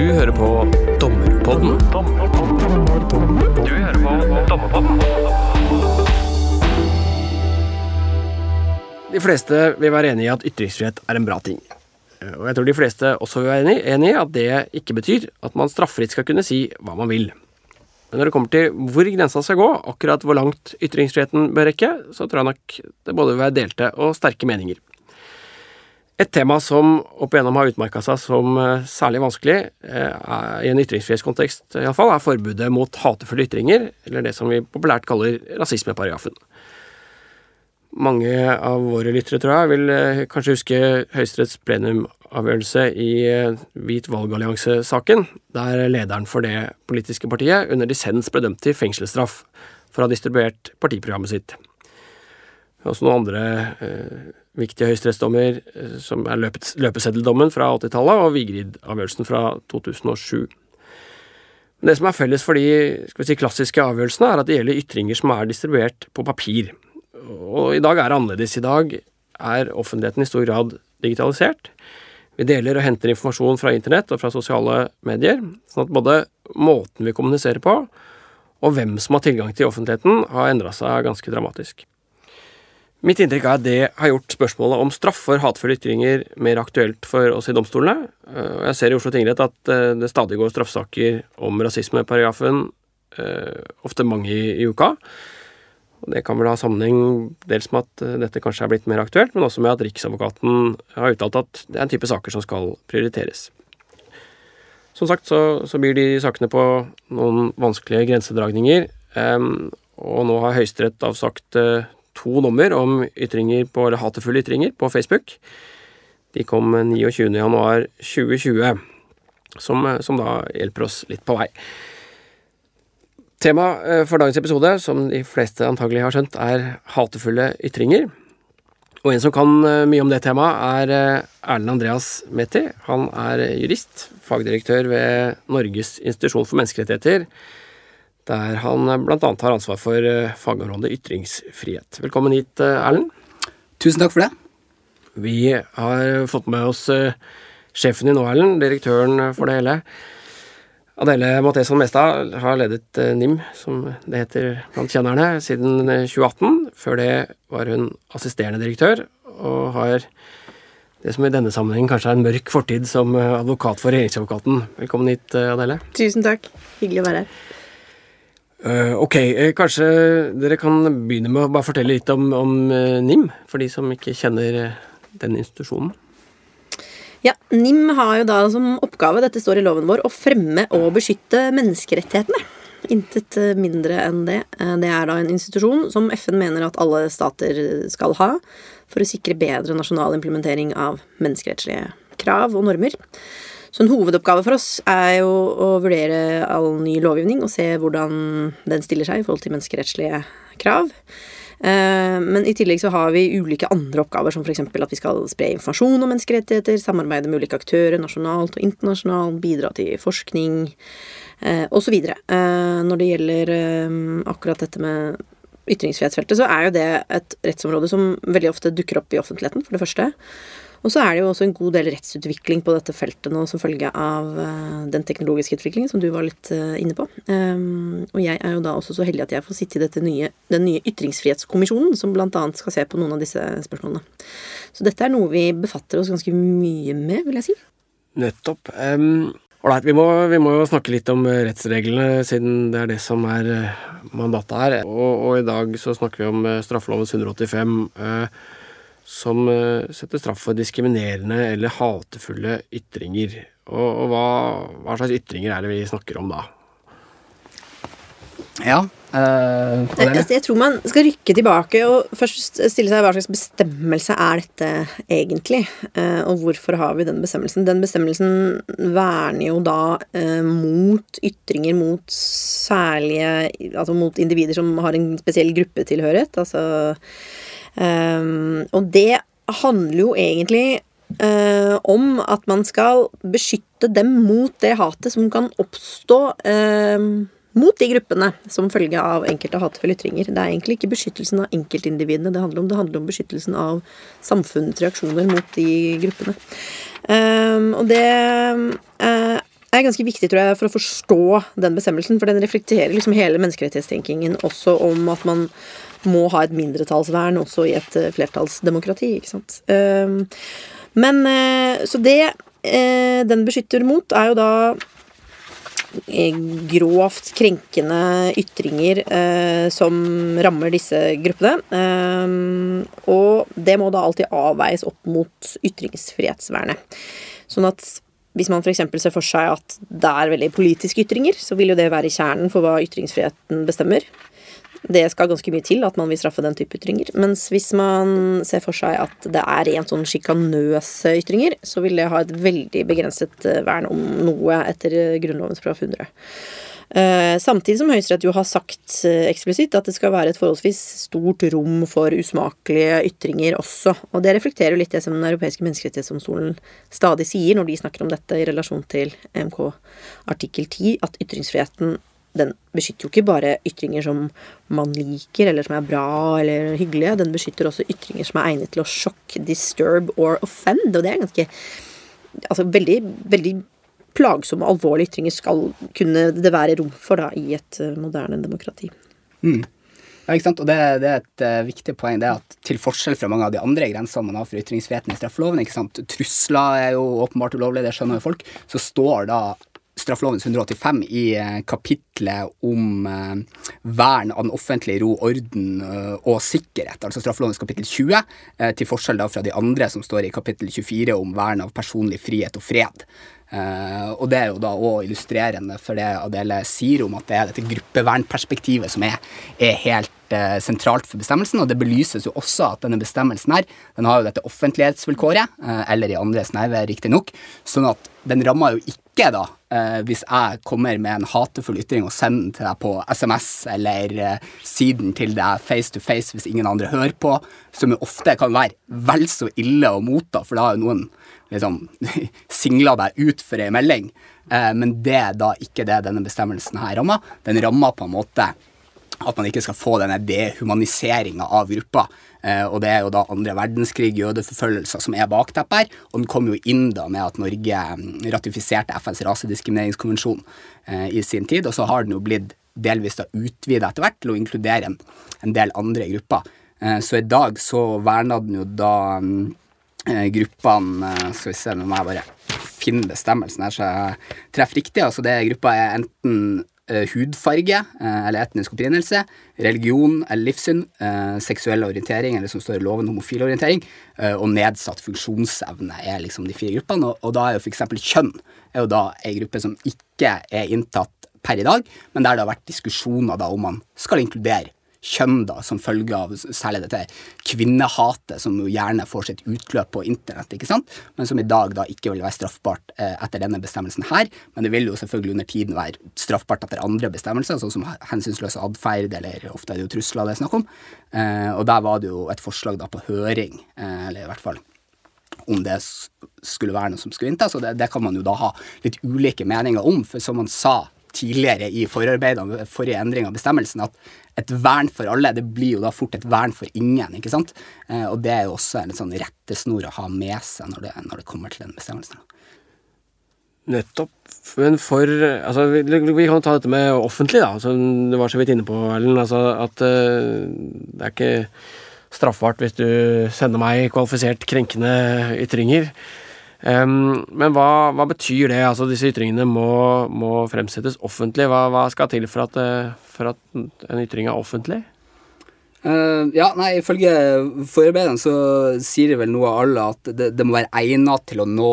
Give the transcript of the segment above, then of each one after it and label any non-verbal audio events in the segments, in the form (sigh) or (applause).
Du hører på Dommerpodden. De fleste vil være enig i at ytringsfrihet er en bra ting. Og jeg tror de fleste også vil være enig i at det ikke betyr at man straffritt skal kunne si hva man vil. Men når det kommer til hvor grensa skal gå, akkurat hvor langt ytringsfriheten bør rekke, så tror jeg nok det både vil være delte og sterke meninger. Et tema som opp igjennom har utmerka seg som eh, særlig vanskelig, eh, i en ytringsfrihetskontekst iallfall, er forbudet mot hatefulle ytringer, eller det som vi populært kaller rasismeparagrafen. Mange av våre lyttere, tror jeg, vil eh, kanskje huske Høyesteretts plenumavgjørelse i Hvit valgallianse-saken, der lederen for det politiske partiet under dissens ble dømt til fengselsstraff for å ha distribuert partiprogrammet sitt. Også noen andre eh, viktige høyesterettsdommer, eh, som er løpeseddeldommen fra 80-tallet og Vigrid-avgjørelsen fra 2007. Men det som er felles for de si, klassiske avgjørelsene, er at det gjelder ytringer som er distribuert på papir. Og i dag er det annerledes. I dag er offentligheten i stor grad digitalisert. Vi deler og henter informasjon fra internett og fra sosiale medier, sånn at både måten vi kommuniserer på, og hvem som har tilgang til offentligheten, har endra seg ganske dramatisk. Mitt inntrykk er at det har gjort spørsmålet om straff for hatefulle ytringer mer aktuelt for oss i domstolene. Eh, jeg ser i Oslo tingrett at eh, det stadig går straffesaker om rasismeparagrafen, eh, ofte mange i, uka. Det kan vel ha sammenheng dels med at dette kanskje er blitt mer aktuelt, men også med at Riksadvokaten har uttalt at det er en type saker som skal prioriteres. Som sagt så, så byr de sakene på noen vanskelige grensedragninger, og nå har Høyesterett avsagt to dommer om ytringer på, eller hatefulle ytringer på Facebook. De kom 29.1.2020, som, som da hjelper oss litt på vei. Temaet eh, for dagens episode, som de fleste antagelig har skjønt, er hatefulle ytringer. Og en som kan eh, mye om det temaet, er eh, Erlend Andreas Methi. Han er jurist, fagdirektør ved Norges institusjon for menneskerettigheter der han bl.a. har ansvar for eh, fagområdet ytringsfrihet. Velkommen hit, eh, Erlend. Tusen takk for det. Vi har fått med oss eh, sjefen i nå, Erlend, direktøren for det hele. Adele Matheson Mestad har ledet NIM, som det heter blant kjennerne, siden 2018. Før det var hun assisterende direktør, og har det som i denne sammenheng kanskje er en mørk fortid som advokat for regjeringsadvokaten. Velkommen hit, Adele. Tusen takk. Hyggelig å være her. Uh, ok, uh, kanskje dere kan begynne med å bare fortelle litt om, om uh, NIM, for de som ikke kjenner den institusjonen. Ja, NIM har jo da som oppgave, dette står i loven vår, å fremme og beskytte menneskerettighetene. Intet mindre enn det. Det er da en institusjon som FN mener at alle stater skal ha for å sikre bedre nasjonal implementering av menneskerettslige krav og normer. Så en hovedoppgave for oss er jo å vurdere all ny lovgivning og se hvordan den stiller seg i forhold til menneskerettslige krav. Eh, men i tillegg så har vi ulike andre oppgaver, som f.eks. at vi skal spre informasjon om menneskerettigheter, samarbeide med ulike aktører nasjonalt og internasjonalt, bidra til forskning eh, osv. Eh, når det gjelder akkurat dette med ytringsfrihetsfeltet, så er jo det et rettsområde som veldig ofte dukker opp i offentligheten, for det første. Og så er det jo også en god del rettsutvikling på dette feltet nå som følge av uh, den teknologiske utviklingen som du var litt uh, inne på. Um, og jeg er jo da også så heldig at jeg får sitte i nye, den nye ytringsfrihetskommisjonen, som bl.a. skal se på noen av disse spørsmålene. Så dette er noe vi befatter oss ganske mye med, vil jeg si. Nettopp. Um Ålreit, vi, vi, må jo snakke litt om rettsreglene, siden det er det som er mandatet her. Og, og i dag så snakker vi om straffelovens 185. Uh, som eh, setter straff for diskriminerende eller hatefulle ytringer. Og, og hva, hva, slags ytringer er det vi snakker om da? Ja øh, jeg, jeg, tror man skal rykke tilbake og først stille seg hva slags bestemmelse er dette egentlig? Uh, og hvorfor har vi den bestemmelsen? Den bestemmelsen verner jo da uh, mot ytringer mot særlige Altså mot individer som har en spesiell gruppetilhørighet. Altså Um, og det handler jo egentlig uh, om at man skal beskytte dem mot det hatet som kan oppstå uh, mot de gruppene som følge av enkelte hatefulle ytringer. Det er egentlig ikke beskyttelsen av enkeltindividene det handler om. Det handler om beskyttelsen av samfunnets reaksjoner mot de gruppene. Um, og det uh, er ganske viktig tror jeg, for å forstå den bestemmelsen, for den reflekterer liksom hele menneskerettighetstenkingen også om at man må ha et mindretallsvern også i et eh, flertallsdemokrati. ikke sant? Ehm, men eh, Så det eh, den beskytter mot, er jo da grovt krenkende ytringer som rammer disse gruppene. Eh, og det må da alltid avveies opp mot ytringsfrihetsvernet. Sånn at hvis man f.eks. ser for seg at det er veldig politiske ytringer, så vil jo det være kjernen for hva ytringsfriheten bestemmer. Det skal ganske mye til at man vil straffe den type ytringer. Mens hvis man ser for seg at det er rent sånn sjikanøse ytringer, så vil det ha et veldig begrenset eh, vern om noe etter Grunnlovens paragraf 100. Uh, samtidig som Høyesterett jo har sagt uh, eksplisitt at det skal være et forholdsvis stort rom for usmakelige ytringer også. Og det reflekterer jo litt det som Den europeiske menneskerettighetsdomstolen stadig sier når de snakker om dette i relasjon til EMK artikkel 10, at ytringsfriheten den beskytter jo ikke bare ytringer som man liker, eller som er bra eller hyggelige. Den beskytter også ytringer som er egnet til å shock, disturb or offend. Og det er ganske Altså veldig, veldig plagsomme og alvorlige ytringer skal kunne det være rom for da i et eh, moderne demokrati. Mm. Ja, ikke sant? Og det, det er et uh, viktig poeng. det at Til forskjell fra mange av de andre grensene man har for ytringsfriheten i straffeloven, ikke sant? trusler er jo åpenbart ulovlig, det skjønner jo folk, så står da straffelovens 185 i eh, kapitlet om eh, vern av den offentlige ro, orden eh, og sikkerhet, altså straffelovens kapittel 20, til forskjell da fra de andre som står i kapittel 24 om vern av personlig frihet og fred. Og det er jo da òg illustrerende for det Adele sier om at det er dette gruppevernperspektivet som er, er helt sentralt for bestemmelsen. Og det belyses jo også at denne bestemmelsen her, den har jo dette offentlighetsvilkåret, eller i andre snerve riktignok, sånn at den rammer jo ikke da hvis jeg kommer med en hatefull ytring og sender den til deg på SMS, eller siden den til deg face to face hvis ingen andre hører på, som jo ofte kan være vel så ille å motta, for da har jo noen liksom (laughs) singla deg ut for ei melding. Eh, men det er da ikke det denne bestemmelsen her rammer. Den rammer på en måte at man ikke skal få denne dehumaniseringa av gruppa. Eh, og det er jo da andre verdenskrig, jødeforfølgelser, som er bakteppet her. Og den kom jo inn da med at Norge mm, ratifiserte FNs rasediskrimineringskonvensjon eh, i sin tid. Og så har den jo blitt delvis da utvida etter hvert til å inkludere en, del andre grupper. Eh, så i dag så verna den jo da mm, gruppene Skal vi se, nå må jeg bare finne bestemmelsen her så jeg treffer riktig. Altså det gruppa er enten hudfarge uh, eller etnisk opprinnelse, religion eller livssyn, uh, seksuell orientering, eller som står i loven, homofil orientering, og nedsatt funksjonsevne er liksom de fire gruppene. Og da er jo f.eks. kjønn er jo da ei gruppe som ikke er inntatt per i dag, men der det har vært diskusjoner da om man skal inkludere kjønn, da, som følge av særlig dette kvinnehatet, som jo gjerne får sitt utløp på internett, ikke sant, men som i dag da ikke vil være straffbart eh, etter denne bestemmelsen her. Men det vil jo selvfølgelig under tiden være straffbart etter andre bestemmelser, sånn som hensynsløs atferd, eller ofte er det jo trusler det er snakk om. Eh, og der var det jo et forslag da på høring, eh, eller i hvert fall om det skulle være noe som skulle inntas, og det, det kan man jo da ha litt ulike meninger om, for som man sa tidligere i forarbeidene, forrige endring av bestemmelsen, at et vern for alle, det blir jo da fort et vern for ingen, ikke sant? Eh, og det er jo også en sånn rettesnor å ha med seg når det, når det kommer til den bestemmelsen. Nettopp. Men for Altså, vi, vi, kan ta dette med offentlig, da, som du var så vidt inne på, Erlend. Altså at uh, det er ikke straffbart hvis du sender meg kvalifisert krenkende ytringer. Um, men hva, hva, betyr det? Altså Disse ytringene må, må fremsettes offentlig. Hva, hva, skal til for at, eh, for at en ytring er offentlig? Uh, ja, nei, Ifølge forarbeidene så sier vel noe av alle at det, det, må være egnet til å nå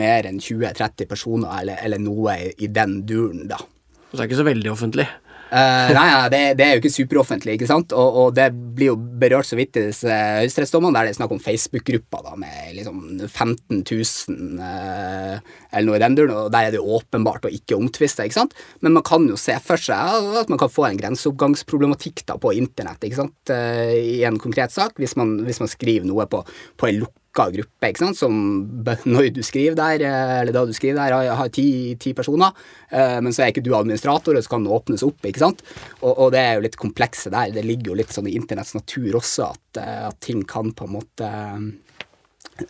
mer enn 20-30 personer, eller, eller, noe i, i den duren, da. Så det er ikke så veldig offentlig? Uh, nei, nei det, det, er jo ikke superoffentlig, ikke sant? Og, og, det blir jo berørt så vidt i disse høyesterettsdommene, der det er snakk om Facebook-grupper med liksom 15 000 uh, eller noe i den duren, og der er det jo åpenbart og ikke omtvista, ikke sant? Men man kan jo se for seg at man kan få en grenseoppgangsproblematikk da på internett, ikke sant, uh, i en konkret sak, hvis man, hvis man skriver noe på, på en lukk lukka gruppe, ikke sant, som når du skriver der, eh, eller da du skriver der, har, har ti, ti, personer, eh, men så er ikke du administrator, og så kan det åpnes opp, ikke sant, og, og, det er jo litt komplekse der. Det ligger jo litt sånn i internetts natur også, at, eh, at ting kan på en måte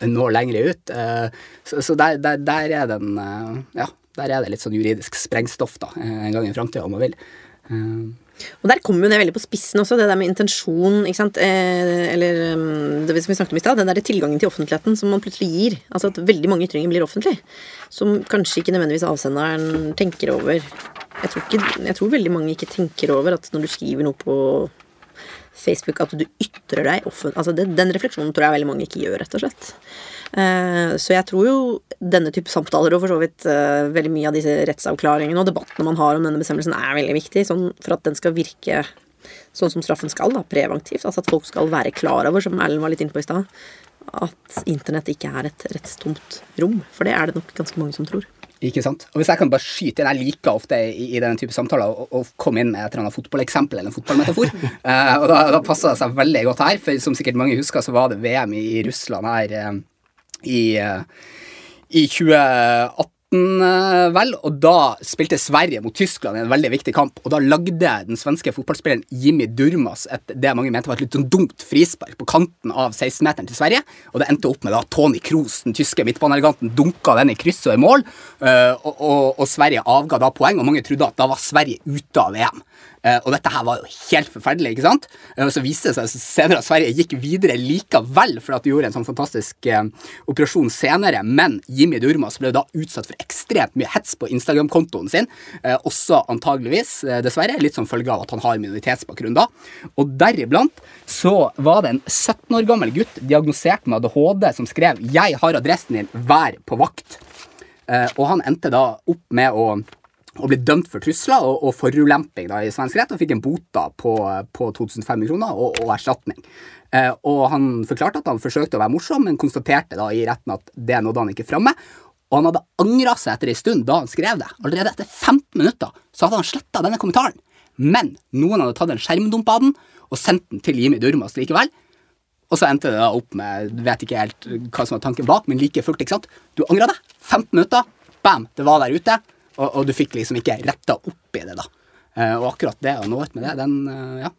nå lenger ut. Så, så der, der, der, er den Ja, der er det litt sånn juridisk sprengstoff da, en gang i framtida, om man vil. Og der kommer jo det veldig på spissen også, det der med intensjon, ikke sant. Eh, eller um, det som vi snakket om i stad, den der tilgangen til offentligheten som man plutselig gir. Altså at veldig mange ytringer blir offentlige. Som kanskje ikke nødvendigvis avsenderen tenker over. Jeg tror, ikke, jeg tror veldig mange ikke tenker over at når du skriver noe på Facebook, at du ytrer deg offentlig altså det, Den refleksjonen tror jeg veldig mange ikke gjør, rett og slett. Eh, så jeg tror jo denne type samtaler og for så vidt eh, veldig mye av disse rettsavklaringene og debattene man har om denne bestemmelsen, er veldig viktig sånn for at den skal virke sånn som straffen skal, da, preventivt. Altså at folk skal være klar over, som Erlend var litt inne på i stad, at internett ikke er et rettstomt rom. For det er det nok ganske mange som tror. Ikke sant? Og Hvis jeg kan bare skyte inn, jeg liker ofte i, i denne type samtaler å, å komme inn med et eller annet fotballeksempel eller en fotballmetafor. uh, (laughs) og Da, da passer det seg veldig godt her, for som sikkert mange husker, så var det VM i, i Russland her eh, i, eh, i 2018. eh, Vel, og Da spilte Sverige mot Tyskland i en veldig viktig kamp. Og Da lagde den svenske fotballspilleren Jimmy Durmas et, det mange mente var et litt sånn dumt frispark på kanten av 16-meteren til Sverige. Og Det endte opp med da Tony Kroos, den tyske midtbaneeleganten, dunka den i kryss og i mål. eh, og, og, og Sverige avga da poeng, og mange trodde at da var Sverige ute av VM. Eh, og dette her var jo helt forferdelig. ikke sant? Eh, Så viste det seg senere at Sverige gikk videre likevel, for at de gjorde en sånn fantastisk eh, operasjon senere. Men Jimmy Durmas ble da utsatt for ekstremt mye hets på Instagram-kontoen sin. Også antageligvis, dessverre, litt som følge av at han har minoritetsbakgrunn da. Og deriblant så var det en 17 år gammel gutt diagnosert med ADHD som skrev 'Jeg har adressen din, vær på vakt'. Og han endte da opp med å og ble dømt for trusler og, og forulemping da, i svensk rett og fikk en bot da på, på 2500 kroner og, og erstatning. Eh, og han forklarte at han forsøkte å være morsom, men konstaterte da i retten at det nådde han ikke framme. Og han hadde angra seg etter ei stund da han skrev det. Allerede etter 15 minutter så hadde han sletta denne kommentaren. Men noen hadde tatt en skjermdump av den og sendt den til Jimmy Durmas likevel. Og så endte det da opp med vet ikke helt hva som var tanken bak, men like fullt. ikke sant? Du angra deg. 15 minutter. Bam! Det var der ute. Og, og du fikk liksom ikke retta opp i det, da. Eh, og akkurat det å nå ut med det, den eh, Ja.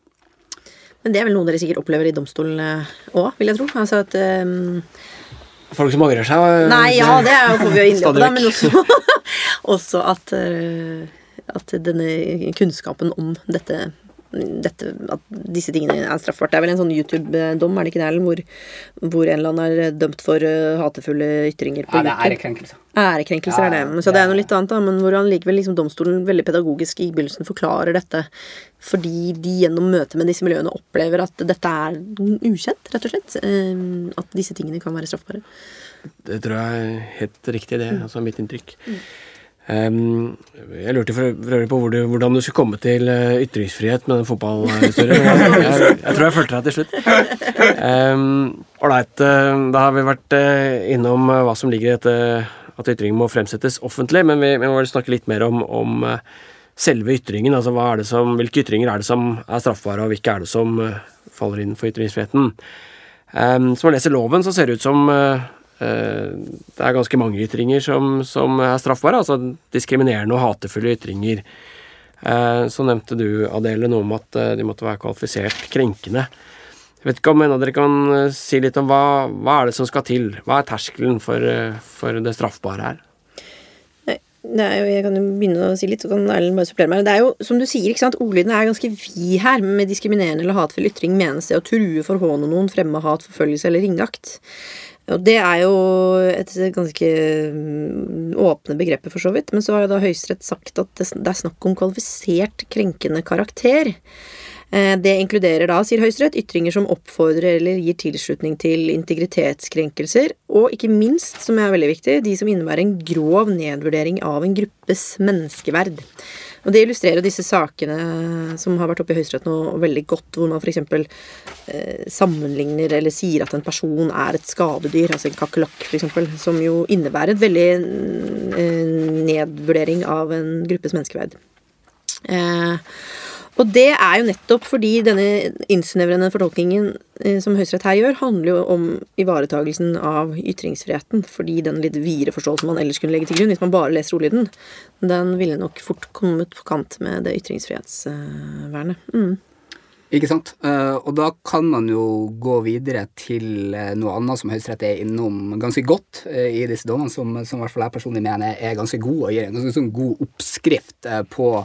Men det er vel noe dere sikkert opplever i domstolen òg, vil jeg tro. Altså at um, Folk som angrer seg. eh, Nei, ja, det er jo får vi jo innlede på, da, men også, (laughs) også at, eh, at denne kunnskapen om dette, dette At disse tingene er straffbart. Det er vel en sånn YouTube-dom, er det ikke det, Erlend, hvor, hvor en eller annen er dømt for eh, hatefulle ytringer på ja, det er YouTube? ærekrenkelse. ja, er det. Ja, Så det er noe litt annet, da, men hvor han likevel liksom domstolen veldig pedagogisk i begynnelsen forklarer dette fordi de gjennom møtet med disse miljøene opplever at dette er ukjent, rett og slett. Eh, At disse tingene kan være straffbare. Det tror jeg er helt riktig, det. Altså mitt inntrykk. Ehm, jeg lurte for øvrig på hvor du, hvordan du skulle komme til eh, ytringsfrihet med den fotballhistorien. (laughs) Jeg, jeg, jeg tror jeg fulgte deg til slutt. Ålreit. da har vi vært eh, innom hva som ligger i dette at ytringen må fremsettes offentlig, men vi, vi må vel snakke litt mer om, om selve ytringen. Altså er som, hvilke ytringer er det som er straffbare, og hvilke er det som faller inn for ytringsfriheten? Um, som man leser loven, så ser det ut som eh, det er ganske mange ytringer som, som er straffbare. Altså diskriminerende og hatefulle ytringer. Eh, så nevnte du, Adele, noe om at eh, de måtte være kvalifisert krenkende. Jeg vet ikke om en av dere kan eh, si litt om hva, hva er det som skal til? Hva er terskelen for, eh, for det straffbare her? Det er jo, jeg kan jo begynne å si litt, så kan Erlend bare supplere meg. Det er jo, som du sier, ikke sant, ordlyden er ganske vid her. Med diskriminerende eller hatefull ytring menes det å true, forhåne noen, fremme hat, forfølgelse eller ringakt. Og det er jo et ganske mm, åpne begrepet, for så vidt. Men så har jo da Høyesterett sagt at det er snakk om kvalifisert krenkende karakter. Eh, Det inkluderer da, sier Høyesterett, ytringer som oppfordrer eller gir tilslutning til integritetskrenkelser, og ikke minst, som er veldig viktig, de som innebærer en grov nedvurdering av en gruppes menneskeverd. Og Det illustrerer disse sakene som har vært oppe i Høyesterett nå veldig godt, hvor man f.eks. Eh, sammenligner eller sier at en person er et skadedyr, altså en kakerlakk f.eks., som jo innebærer et veldig eh, nedvurdering av en gruppes menneskeverd. Eh, og det er jo nettopp fordi denne innsnevrende fortolkningen eh, som Høyesterett her gjør, handler jo om ivaretagelsen av ytringsfriheten. Fordi den litt videre forståelsen man ellers kunne legge til grunn, hvis man bare leser ordlyden, den ville nok fort kommet på kant med det ytringsfrihetsvernet. Mm. Ikke sant? Eh, og da kan man jo gå videre til eh, noe annet som Høyesterett er innom ganske godt i disse dommene, som, som i hvert fall jeg personlig mener er ganske god og gir en ganske sånn god oppskrift på,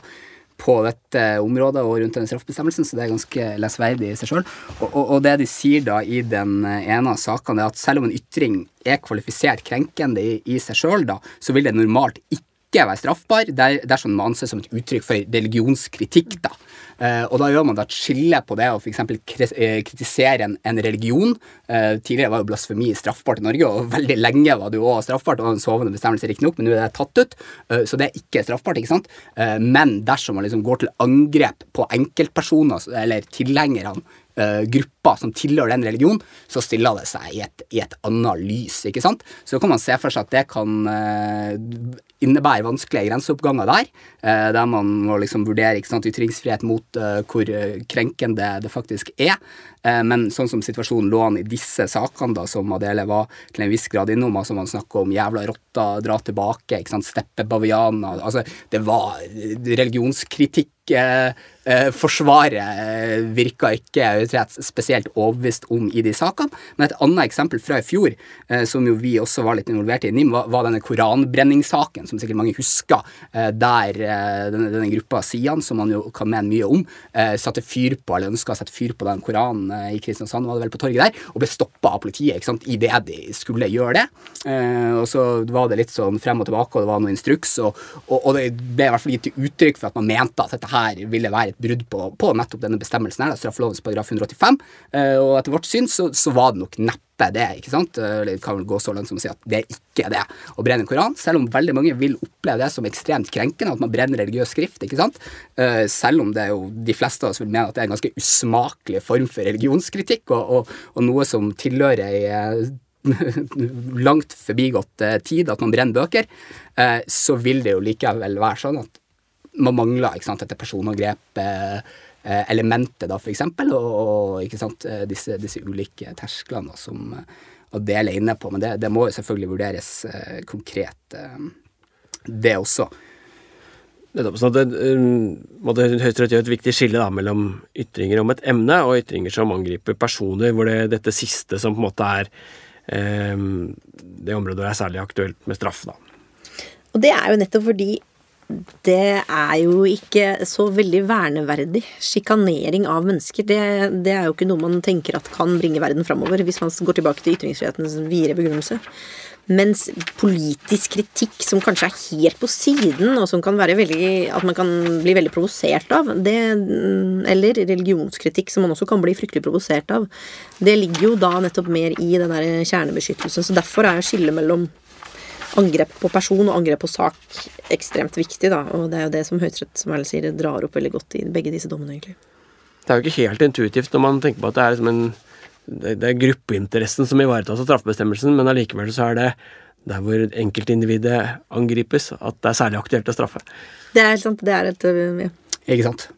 på dette området og rundt den straffebestemmelsen, så det er ganske lesverdig i seg sjøl. Og, og, og, det de sier da i den ene av sakene, er at selv om en ytring er kvalifisert krenkende i, i seg sjøl, så vil det normalt ikke være straffbar der, dersom den må anses som et uttrykk for religionskritikk. da. Eh, og da gjør man da et skille på det å f.eks. Eh, kritisere en, en religion. Eh, tidligere var jo blasfemi straffbart i Norge, og veldig lenge var det jo også straffbart. Og en sovende bestemmelse, riktignok, men nå er det tatt ut, eh, så det er ikke straffbart. ikke sant? men dersom man liksom går til angrep på enkeltpersoner eller tilhengerne uh, grupper som tilhører den religionen, så stiller det seg i et, i et, annet lys. ikke sant? Så kan man se for seg at det kan uh, innebære vanskelige grenseoppganger der, uh, der man må liksom vurdere ikke sant, ytringsfrihet mot hvor krenkende det faktisk er. men sånn som situasjonen lå an i disse sakene, da, som Adele var til en viss grad innom, altså man snakker om jævla rotter, dra tilbake, ikke sant, steppe bavianer altså Det var religionskritikk eh, Forsvaret eh, virka ikke Høyesterett spesielt overbevist om i de sakene. Men et annet eksempel fra i fjor, eh, som jo vi også var litt involvert i NIM, var, var denne koranbrenningssaken, som sikkert mange husker, eh, der eh, denne, denne, gruppa Sian, som man jo kan mene mye om, eh, satte fyr på, eller ønska å sette fyr på den koranen i Kristiansand, var det vel på torget der, og ble stoppa av politiet ikke sant, idet de skulle gjøre det. og så var det litt sånn frem og tilbake, og det var noe instruks, og, og, og det ble i hvert fall gitt uttrykk for at man mente at dette her ville være et brudd på, på nettopp denne bestemmelsen, her, straffelovens paragraf 185. Eh, og etter vårt syn så, så var det nok neppe det. ikke sant? Eller det kan vel gå så langt som å si at det er ikke det å brenne en koran, selv om veldig mange vil oppleve det som ekstremt krenkende, at man brenner religiøs skrift. ikke sant? Eh, selv om det er jo de fleste av oss vil mene at det er en ganske usmakelig form for religionskritikk, og, og, og noe som tilhører ei (laughs) langt forbigått tid at man brenner bøker, så vil det jo likevel være sånn at man mangler ikke sant, dette personangrep-elementet, da, for eksempel, og, og ikke sant, eh, disse, disse ulike tersklene som å dele inne på. Men det, det må jo selvfølgelig vurderes eh, konkret, eh, det også. Nettopp. Så det, um, Høyesterett gjør et viktig skille da, mellom ytringer om et emne og ytringer som angriper personer, hvor det dette siste som på en måte er um, det området hvor det er særlig aktuelt med straff. da. Og det er jo nettopp fordi det er jo ikke så veldig verneverdig. Sjikanering av mennesker, det, det, er jo ikke noe man tenker at kan bringe verden framover, hvis man går tilbake til ytringsfrihetens videre begrunnelse. Mens politisk kritikk som kanskje er helt på siden, og som kan være veldig At man kan bli veldig provosert av, det, eller religionskritikk som man også kan bli fryktelig provosert av, det ligger jo da nettopp mer i den der kjernebeskyttelsen. Så derfor er skillet mellom angrep på person og angrep på sak ekstremt viktig, da. Og det er jo det som Høyesterett som jeg sier, drar opp veldig godt i begge disse dommene, egentlig. Det er jo ikke helt intuitivt når man tenker på at det er liksom en det, er gruppeinteressen som ivaretas av straffebestemmelsen, men allikevel så er det der hvor enkeltindividet angripes, at det er særlig aktuelt å straffe. Det er helt sant. Det er et ja. Ikke sant.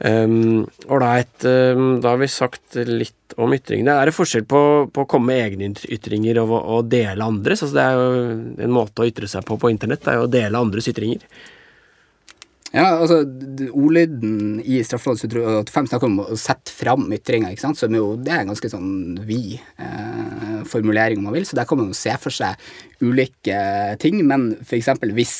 Ålreit, um, um, da har vi sagt litt om ytringene. Er det forskjell på, på å komme med egne ytringer og, og dele andres? Altså det er jo En måte å ytre seg på på internett det er jo å dele andres ytringer. Ja, altså Ordlyden i straffeloven 85 snakker om å sette fram ytringer. ikke sant? Så det er en ganske sånn vid eh, formulering, om man vil. Så der kan man jo se for seg ulike ting. Men f.eks. hvis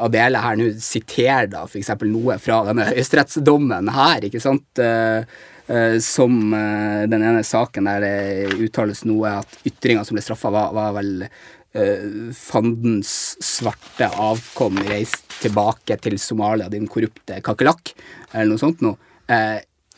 Adele her nå siterer da f.eks. noe fra denne høyesterettsdommen her, ikke sant, uh, uh, som uh, den ene saken der det uttales noe at ytringa som ble straffa, var, var, vel fandens svarte avkom reist tilbake til Somalia, din korrupte kakerlakk, eller noe sånt noe.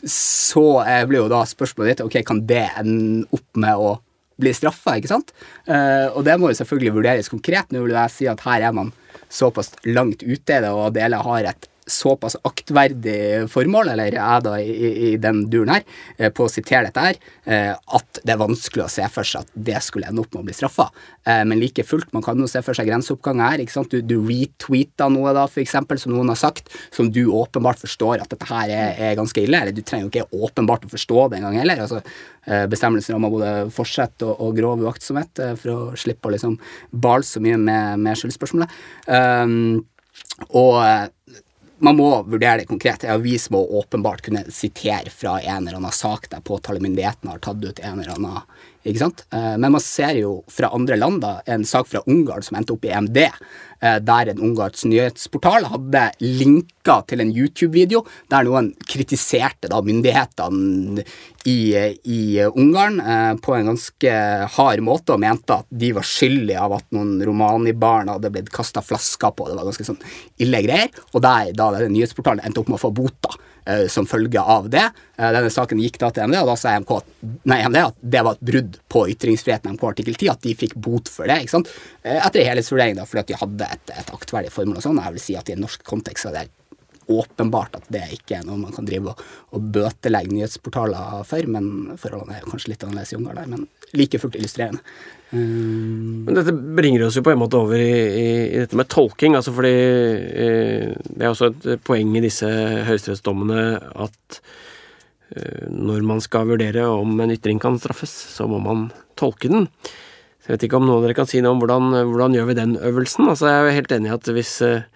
så blir jo da spørsmålet ditt ok, kan det ende opp med å bli straffa, ikke sant? og det må jo selvfølgelig vurderes konkret. Nå vil jeg si at her er man såpass langt ute og Adele har et såpass aktverdig formål, eller jeg da i, i, den duren her, eh, på å sitere dette her, eh, at det er vanskelig å se for seg at det skulle ende opp med å bli straffa. Eh, men like fullt, man kan jo se for seg grenseoppganger her. ikke sant? Du, du retweeta noe, da, for eksempel, som noen har sagt, som du åpenbart forstår at dette her er, er ganske ille. Eller du trenger jo ikke åpenbart å forstå det engang heller. altså Bestemmelser om både fortsette og, og grov uaktsomhet for å slippe å liksom bale så mye med, med skyldspørsmålet. Um, og man må vurdere det konkret. En avis må åpenbart kunne sitere fra en eller annen sak der påtalemyndigheten har tatt ut en eller annen ikke sant? Eh, men man ser jo fra andre land, da, en sak fra Ungarn som endte opp i EMD, eh, der en ungarsk nyhetsportal hadde linka til en YouTube-video der noen kritiserte da myndighetene i, i Ungarn eh, på en ganske hard måte og mente at de var skyldige av at noen romani-barn hadde blitt kasta flasker på. Det var ganske sånn ille greier. Og der, da den nyhetsportalen endte opp med å få bota som følge av det. Eh, denne saken gikk da til MD, og da sa MK nei, MD at det var et brudd på ytringsfriheten MK artikkel 10, at de fikk bot for det. ikke sant? Eh, etter en helhetsvurdering, da, fordi at de hadde et, et aktverdig formål og sånn. Jeg vil si at i en norsk kontekst så er det åpenbart at det ikke er noe man kan drive og, og bøtelegge nyhetsportaler for, men forholdene er kanskje litt annerledes i Ungarn der, men like fullt illustrerende. Men dette bringer oss jo på en måte over i, i, i dette med tolking. altså fordi eh, Det er også et poeng i disse høyesterettsdommene at eh, når man skal vurdere om en ytring kan straffes, så må man tolke den. Så Jeg vet ikke om noen av dere kan si noe om hvordan, hvordan gjør vi den øvelsen. altså Jeg er jo helt enig i at hvis eh,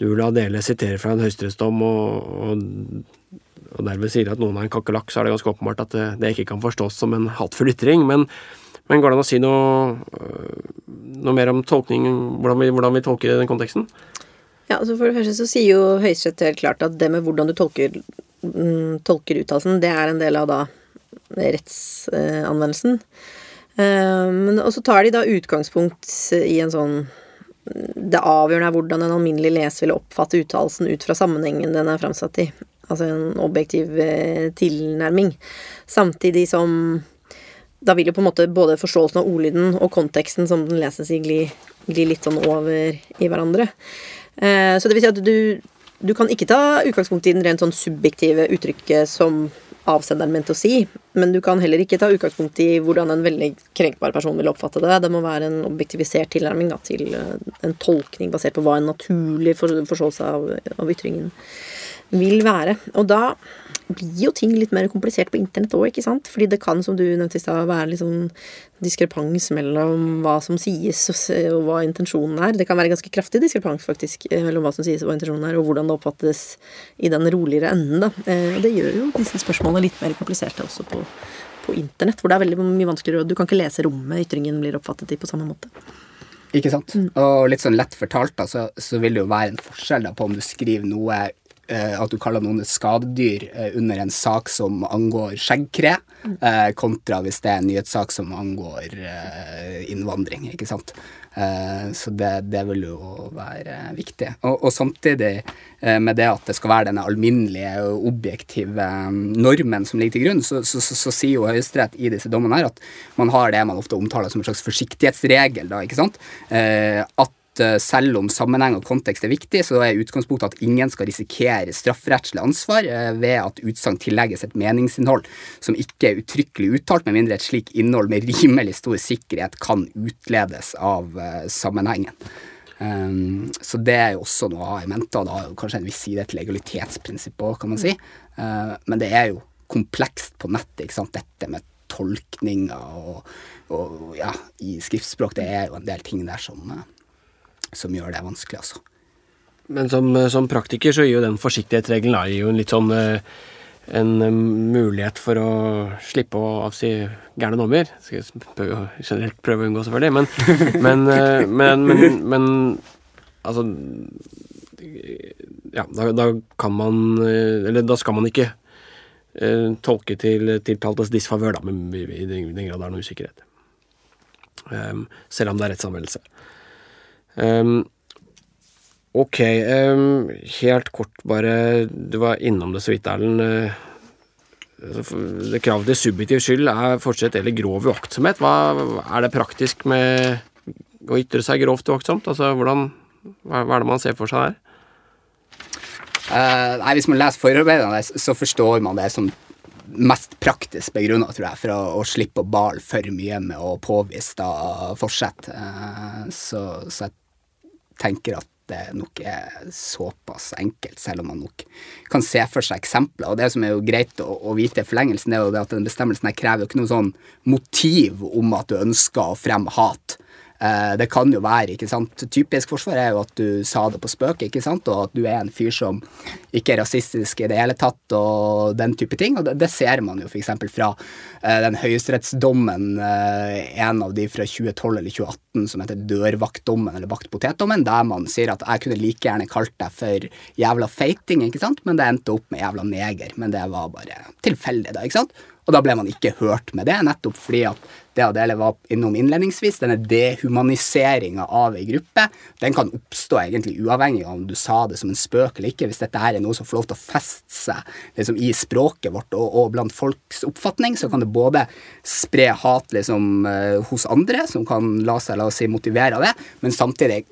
du la dele sitere fra en høyesterettsdom og, og, og derved sier at noen er en kakerlakk, så er det ganske åpenbart at det, det ikke kan forstås som en hatefull ytring. men men går det an å si noe, øh, noe mer om tolkning, hvordan vi, hvordan vi tolker den konteksten? Ja, altså For det første så sier jo Høyesterett helt klart at det med hvordan du tolker, mm, tolker uttalelsen, det er en del av da rettsanvendelsen. Uh, og så tar de da utgangspunkt i en sånn Det avgjørende er hvordan en alminnelig leser vil oppfatte uttalelsen ut fra sammenhengen den er framsatt i. Altså en objektiv eh, tilnærming. Samtidig som da vil jo på en måte både forståelsen av ordlyden og konteksten som den leses i, gli, gli litt sånn over i hverandre. Eh, så det vil si at du, du kan ikke ta utgangspunkt i den rent sånn subjektive uttrykket som avsenderen mente å si, men du kan heller ikke ta utgangspunkt i hvordan en veldig krenkbar person vil oppfatte det. Det må være en objektivisert tilnærming da, til eh, en tolkning basert på hva en naturlig forståelse av, av ytringen vil være. Og da blir jo ting litt mer komplisert på internett òg, ikke sant? Fordi det kan, som du nevnte i stad, være litt sånn diskrepans mellom hva som sies og hva intensjonen er. Det kan være ganske kraftig diskrepans, faktisk, eh, mellom hva som sies og hva intensjonen er, og hvordan det oppfattes i den roligere enden, da. Eh, det gjør jo disse spørsmålene litt mer kompliserte også på, på internett, hvor det er veldig mye vanskeligere, og du kan ikke lese rommet ytringen blir oppfattet i på samme måte. Ikke sant. Mm. Og litt sånn lett fortalt, da, så, så, vil det jo være en forskjell da, på om du skriver noe at du kaller noen et skadedyr eh, under en sak som angår skjeggkre, eh, kontra hvis det er en nyhetssak som angår innvandring, ikke sant. Så det, det, vil jo være viktig. Og, og, samtidig med det at det skal være denne alminnelige objektive normen som ligger til grunn, så, så, så, så sier jo Høyesterett i disse dommene her at man har det man ofte omtaler som en slags forsiktighetsregel, da, ikke sant. At Eh, selv om sammenheng og kontekst er viktig, så er utgangspunktet at ingen skal risikere strafferettslig ansvar eh, ved at utsagn tillegges et meningsinnhold som ikke er uttrykkelig uttalt, med mindre et slik innhold med rimelig stor sikkerhet kan utledes av uh, sammenhengen. Um, så det er jo også noe å ha i mente, og da kanskje en viss side til legalitetsprinsippet òg, kan man si. Uh, men det er jo komplekst på nettet, ikke sant, dette med tolkninger og, og ja, i skriftspråk, det er jo en del ting der som uh, som gjør det vanskelig, altså. Men som, som praktiker så gir jo den forsiktighetsregelen er jo en litt sånn eh, en eh, mulighet for å slippe å avsi gærne dommer. Skal jeg generelt prøve å unngå, selvfølgelig. Men, (laughs) men, eh, men, men, men altså Ja, da, da, kan man Eller da skal man ikke eh, tolke til tiltaltes disfavør, da, i den, den grad det er noe usikkerhet. Um, selv om det er rettsanvendelse. Um, ok, um, helt kort bare Du var innom det så vidt, Erlend. Uh, Kravet til subjektiv skyld er fortsatt eller grov uaktsomhet. Hva Er det praktisk med å ytre seg grovt uaktsomt? Altså, hvordan, hva, hva er det man ser for seg her? Uh, nei, Hvis man leser forarbeidene, så forstår man det som mest praktisk begrunna, tror jeg, for å, å, slippe å bale for mye med å påvise da forsett. Uh, så, så jeg tenker at det nok er såpass enkelt, selv om man nok kan se for seg eksempler. Og det som er jo greit å, å vite i forlengelsen, er jo det at den bestemmelsen her krever jo ikke noe sånn motiv om at du ønsker å fremme hat. Eh, det kan jo være, ikke sant. Typisk forsvar er jo at du sa det på spøk, ikke sant, og at du er en fyr som ikke er rasistisk i det hele tatt, og den type ting. Og det, ser man jo f.eks. fra eh, den høyesterettsdommen, eh, en av de fra 2012 eller 2018 som heter dørvaktdommen eller vaktpotetdommen, der man sier at jeg kunne like gjerne kalt deg for jævla feiting, ikke sant, men det endte opp med jævla neger. Men det var bare tilfeldig, da, ikke sant. Og da ble man ikke hørt med det, nettopp fordi at det Adele var innom innledningsvis, denne dehumaniseringa av ei gruppe, den kan oppstå egentlig uavhengig av om du sa det som en spøk eller ikke. Hvis dette her er noe som får lov til å feste seg liksom, i språket vårt og, og, blant folks oppfatning, så kan det både spre hat liksom, uh, hos andre, som kan la seg la oss si, motivere av det, men samtidig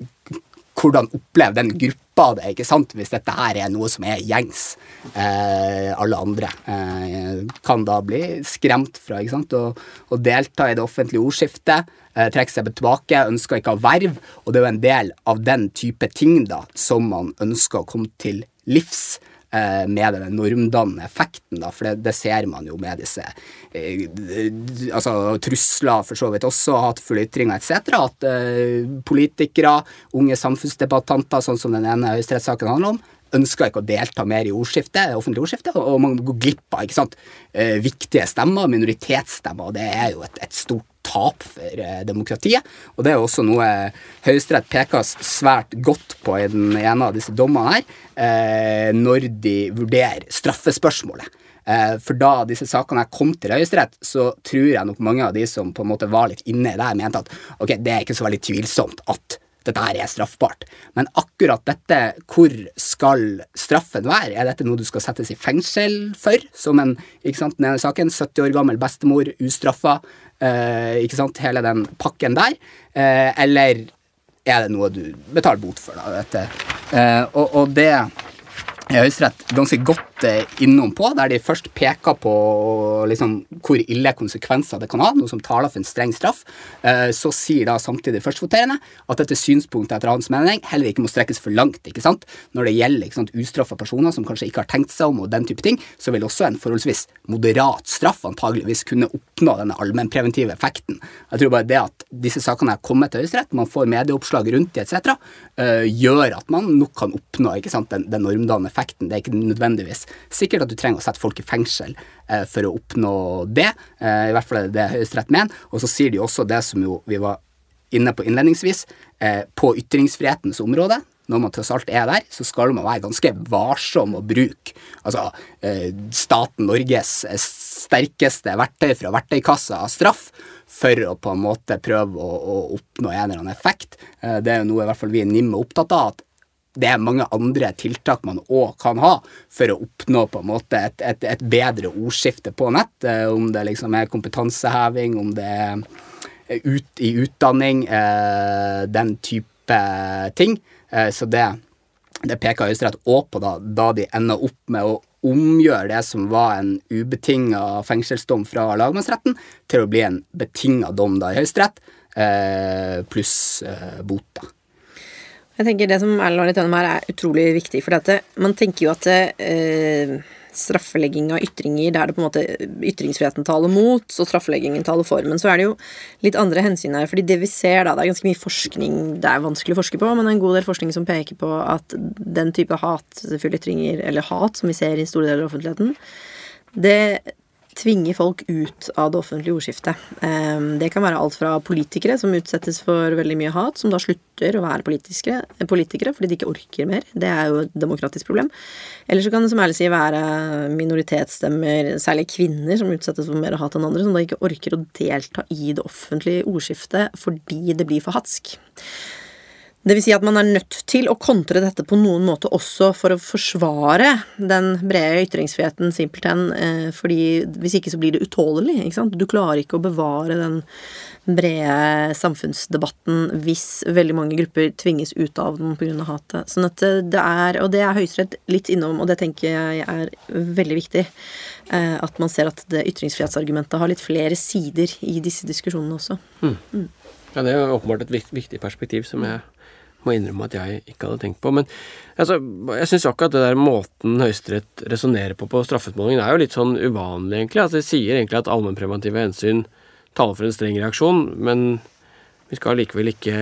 hvordan opplever den gruppa det, ikke sant, hvis dette her er noe som er gjengs. Eh, alle andre eh, kan da bli skremt fra ikke sant, å, å delta i det offentlige ordskiftet. Eh, trekke seg tilbake, ønsker ikke å verv, og det er jo en del av den type ting da som man ønsker å komme til livs. Eh, med den normdannende effekten, da, for det, det, ser man jo med disse eh, altså trusler, for så vidt også, hatefulle ytringer etc. At eh, politikere, unge samfunnsdebattanter, sånn som den ene høyesterettssaken handler om, ønsker ikke å delta mer i ordskiftet, offentlig ordskifte, og man går glipp av ikke sant, eh, viktige stemmer, minoritetsstemmer, og det er jo et, et stort tap for eh, demokratiet. Og det er også noe Høyesterett peker svært godt på i den ene av disse dommene her, eh, når de vurderer straffespørsmålet. For da disse sakene her kom til Høyesterett, så tror jeg nok mange av de som på en måte var litt inne der, mente at ok, det er ikke så veldig tvilsomt at dette her er straffbart. Men akkurat dette, hvor skal straffen være? Er dette noe du skal settes i fengsel for? Som en ikke sant, denne saken, 70 år gammel bestemor, ustraffa, Eh, ikke sant, hele den pakken der. Eh, eller er det noe du betaler bot for, da? Dette. Eh, og, og det Høyesterett ganske godt eh, innom på, der de først peker på liksom, hvor ille konsekvenser det kan ha, noe som taler for en streng straff. Eh, så sier da samtidig førstvoterende at dette synspunktet etter hans mening heller ikke må strekkes for langt. ikke sant? Når det gjelder ikke sant, ustraffa personer som kanskje ikke har tenkt seg om, og den type ting, så vil også en forholdsvis moderat straff antageligvis kunne oppnå denne allmennpreventive effekten. Jeg tror bare det at disse sakene er kommet til Høyesterett, man får medieoppslag rundt de etc., uh, gjør at man nok kan oppnå ikke sant, den, den normdannende effekten. Det er ikke nødvendigvis sikkert at du trenger å sette folk i fengsel eh, for å oppnå det. Eh, I hvert fall er det det Høyesterett mener. Og så sier de også det som jo vi var inne på innledningsvis, eh, på ytringsfrihetens område. Når man tross alt er der, så skal man være ganske varsom å bruke altså, eh, staten Norges eh, sterkeste verktøy fra verktøykassa av straff for å på en måte prøve å, å oppnå en eller annen effekt. Eh, det er jo noe i hvert fall vi i NIM er opptatt av. at det er mange andre tiltak man òg kan ha for å oppnå på en måte et, et, et bedre ordskifte på nett. Eh, om det liksom er kompetanseheving, om det er ut, i utdanning, eh, den type ting. Eh, så det, det peker Høyesterett òg på da, da de ender opp med å omgjøre det som var en ubetinga fengselsdom fra lagmannsretten, til å bli en betinga dom da i Høyesterett, eh, pluss eh, bot. da. Jeg tenker Det som Erlend var litt gjennom her, er utrolig viktig. For dette, man tenker jo at eh, straffelegging av ytringer der det på en måte ytringsfriheten taler mot, så straffeleggingen taler for. Men så er det jo litt andre hensyn her. fordi det vi ser da, det er ganske mye forskning det er vanskelig å forske på, men det er en god del forskning som peker på at den type hatefulle ytringer, eller hat, som vi ser i store deler av offentligheten, det tvinge folk ut av det offentlige ordskiftet. Ehm, det kan være alt fra politikere som utsettes for veldig mye hat, som da slutter å være politikere fordi de ikke orker mer. Det er jo et demokratisk problem. Eller så kan det som ærlig si være minoritetsstemmer, særlig kvinner, som utsettes for mer hat enn andre, som da ikke orker å delta i det offentlige ordskiftet fordi det blir for hatsk. Det vil si at man er nødt til å kontre dette på noen måte også for å forsvare den brede ytringsfriheten, simpelthen. Eh, fordi hvis ikke så blir det utålelig. ikke sant? Du klarer ikke å bevare den brede samfunnsdebatten hvis veldig mange grupper tvinges ut av den pga. hatet. Sånn at det er, Og det er Høyesterett litt innom, og det tenker jeg er veldig viktig. Eh, at man ser at det ytringsfrihetsargumentet har litt flere sider i disse diskusjonene også. Mm. Mm. Ja, det er åpenbart et viktig perspektiv som jeg må innrømme at jeg ikke hadde tenkt på. Men altså, jeg syns akkurat det der måten Høyesterett resonnerer på på straffeutmålingen, er jo litt sånn uvanlig, egentlig. Altså, det sier egentlig at allmennpreventive hensyn taler for en streng reaksjon, men vi skal likevel ikke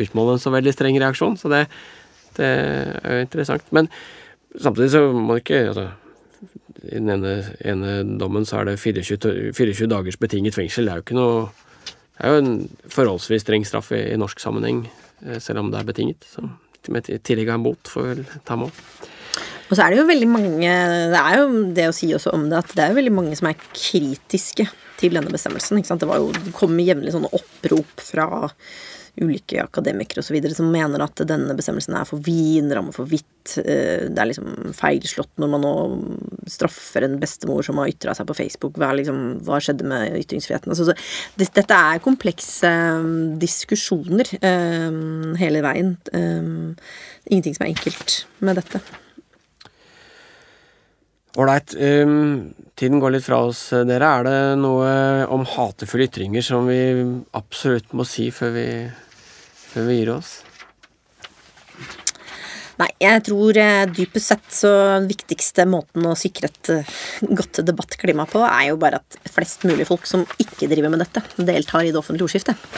utmåle en så veldig streng reaksjon, så det, det er jo interessant. Men samtidig så må du ikke altså, I den ene, ene dommen så er det 24, 24, dagers betinget fengsel. Det er jo ikke noe Det er jo en forholdsvis streng straff i, i norsk sammenheng, selv om det er betinget. Så med tillegg av bot får vel ta med. Og så er det jo veldig mange Det er jo det å si også om det at det er jo veldig mange som er kritiske til denne bestemmelsen. Det, jo, det kom jevnlig sånne opprop fra ulike akademikere osv. som mener at denne bestemmelsen er for vid, den rammer for vidt. eh, Det er liksom feilslått når man nå straffer en bestemor som har ytra seg på Facebook. Hva, liksom, hva skjedde med ytringsfriheten? Altså, så det, dette er komplekse um, diskusjoner um, hele veien. Um, ingenting som er enkelt med dette. Ålreit. Um, tiden går litt fra oss, eh, dere. Er det noe om hatefulle ytringer som vi absolutt må si før vi, før vi gir oss? Nei, jeg tror eh, dypest sett så viktigste måten å sikre et eh, godt debattklima på, er jo bare at flest mulig folk som ikke driver med dette, deltar i det offentlige ordskiftet.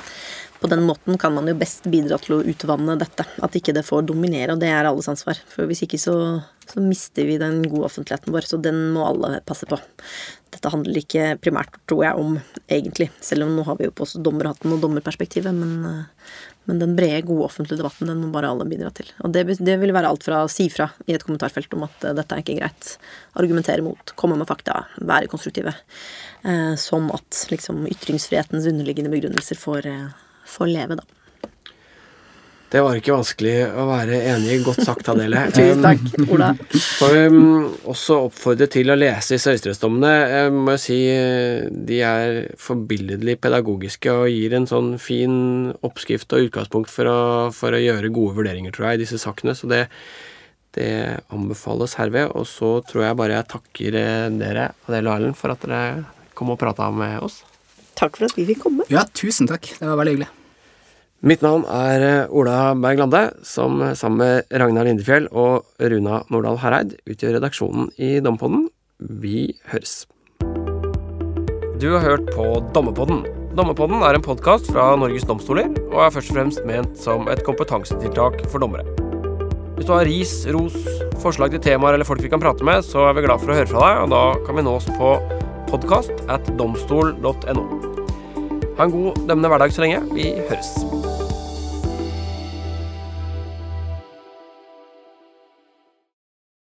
På den måten kan man jo best bidra til å utvanne dette. At ikke det får dominere, og det er alles ansvar. For hvis ikke så, så mister vi den gode offentligheten vår, så den må alle passe på. Dette handler ikke primært, tror jeg, om egentlig, selv om nå har vi jo på oss dommerhatten og dommerperspektivet, men, eh, men den brede, gode offentlige debatten, den må bare alle bidra til. Og det, det vil være alt fra å si fra i et kommentarfelt om at eh, dette er ikke greit, argumentere mot, komme med fakta, være konstruktive, eh, som at liksom ytringsfrihetens underliggende begrunnelser får, eh, får leve, da. Det var ikke vanskelig å være enig i. Godt sagt, Adele. (laughs) Tusen takk, Ola. Får vi mm, også oppfordre til å lese disse høyesterettsdommene. Jeg må si eh, de er forbilledlig pedagogiske og gir en sånn fin oppskrift og utgangspunkt for å, for å gjøre gode vurderinger, tror jeg, i disse sakene. Så det, det anbefales herved. Og så tror jeg bare jeg takker eh, dere, Adele og Erlend, for at dere kom og prata med oss. Takk for at vi fikk komme. Ja, tusen takk. Det var veldig hyggelig. Mitt navn er eh, Ola Berg Lande, som eh, sammen med Ragnar Lindefjell og Runa Nordahl Hereid utgjør redaksjonen i Dommepodden. Vi høres. Du har hørt på Dommepodden. Dommepodden er en podkast fra Norges domstoler og er først og fremst ment som et kompetansetiltak for dommere. Hvis du har ris, ros, forslag til temaer eller folk vi kan prate med, så er vi glad for å høre fra deg, og da kan vi nås på podkast at domstol.no. Ha en god dømmende hverdag så lenge. Vi høres.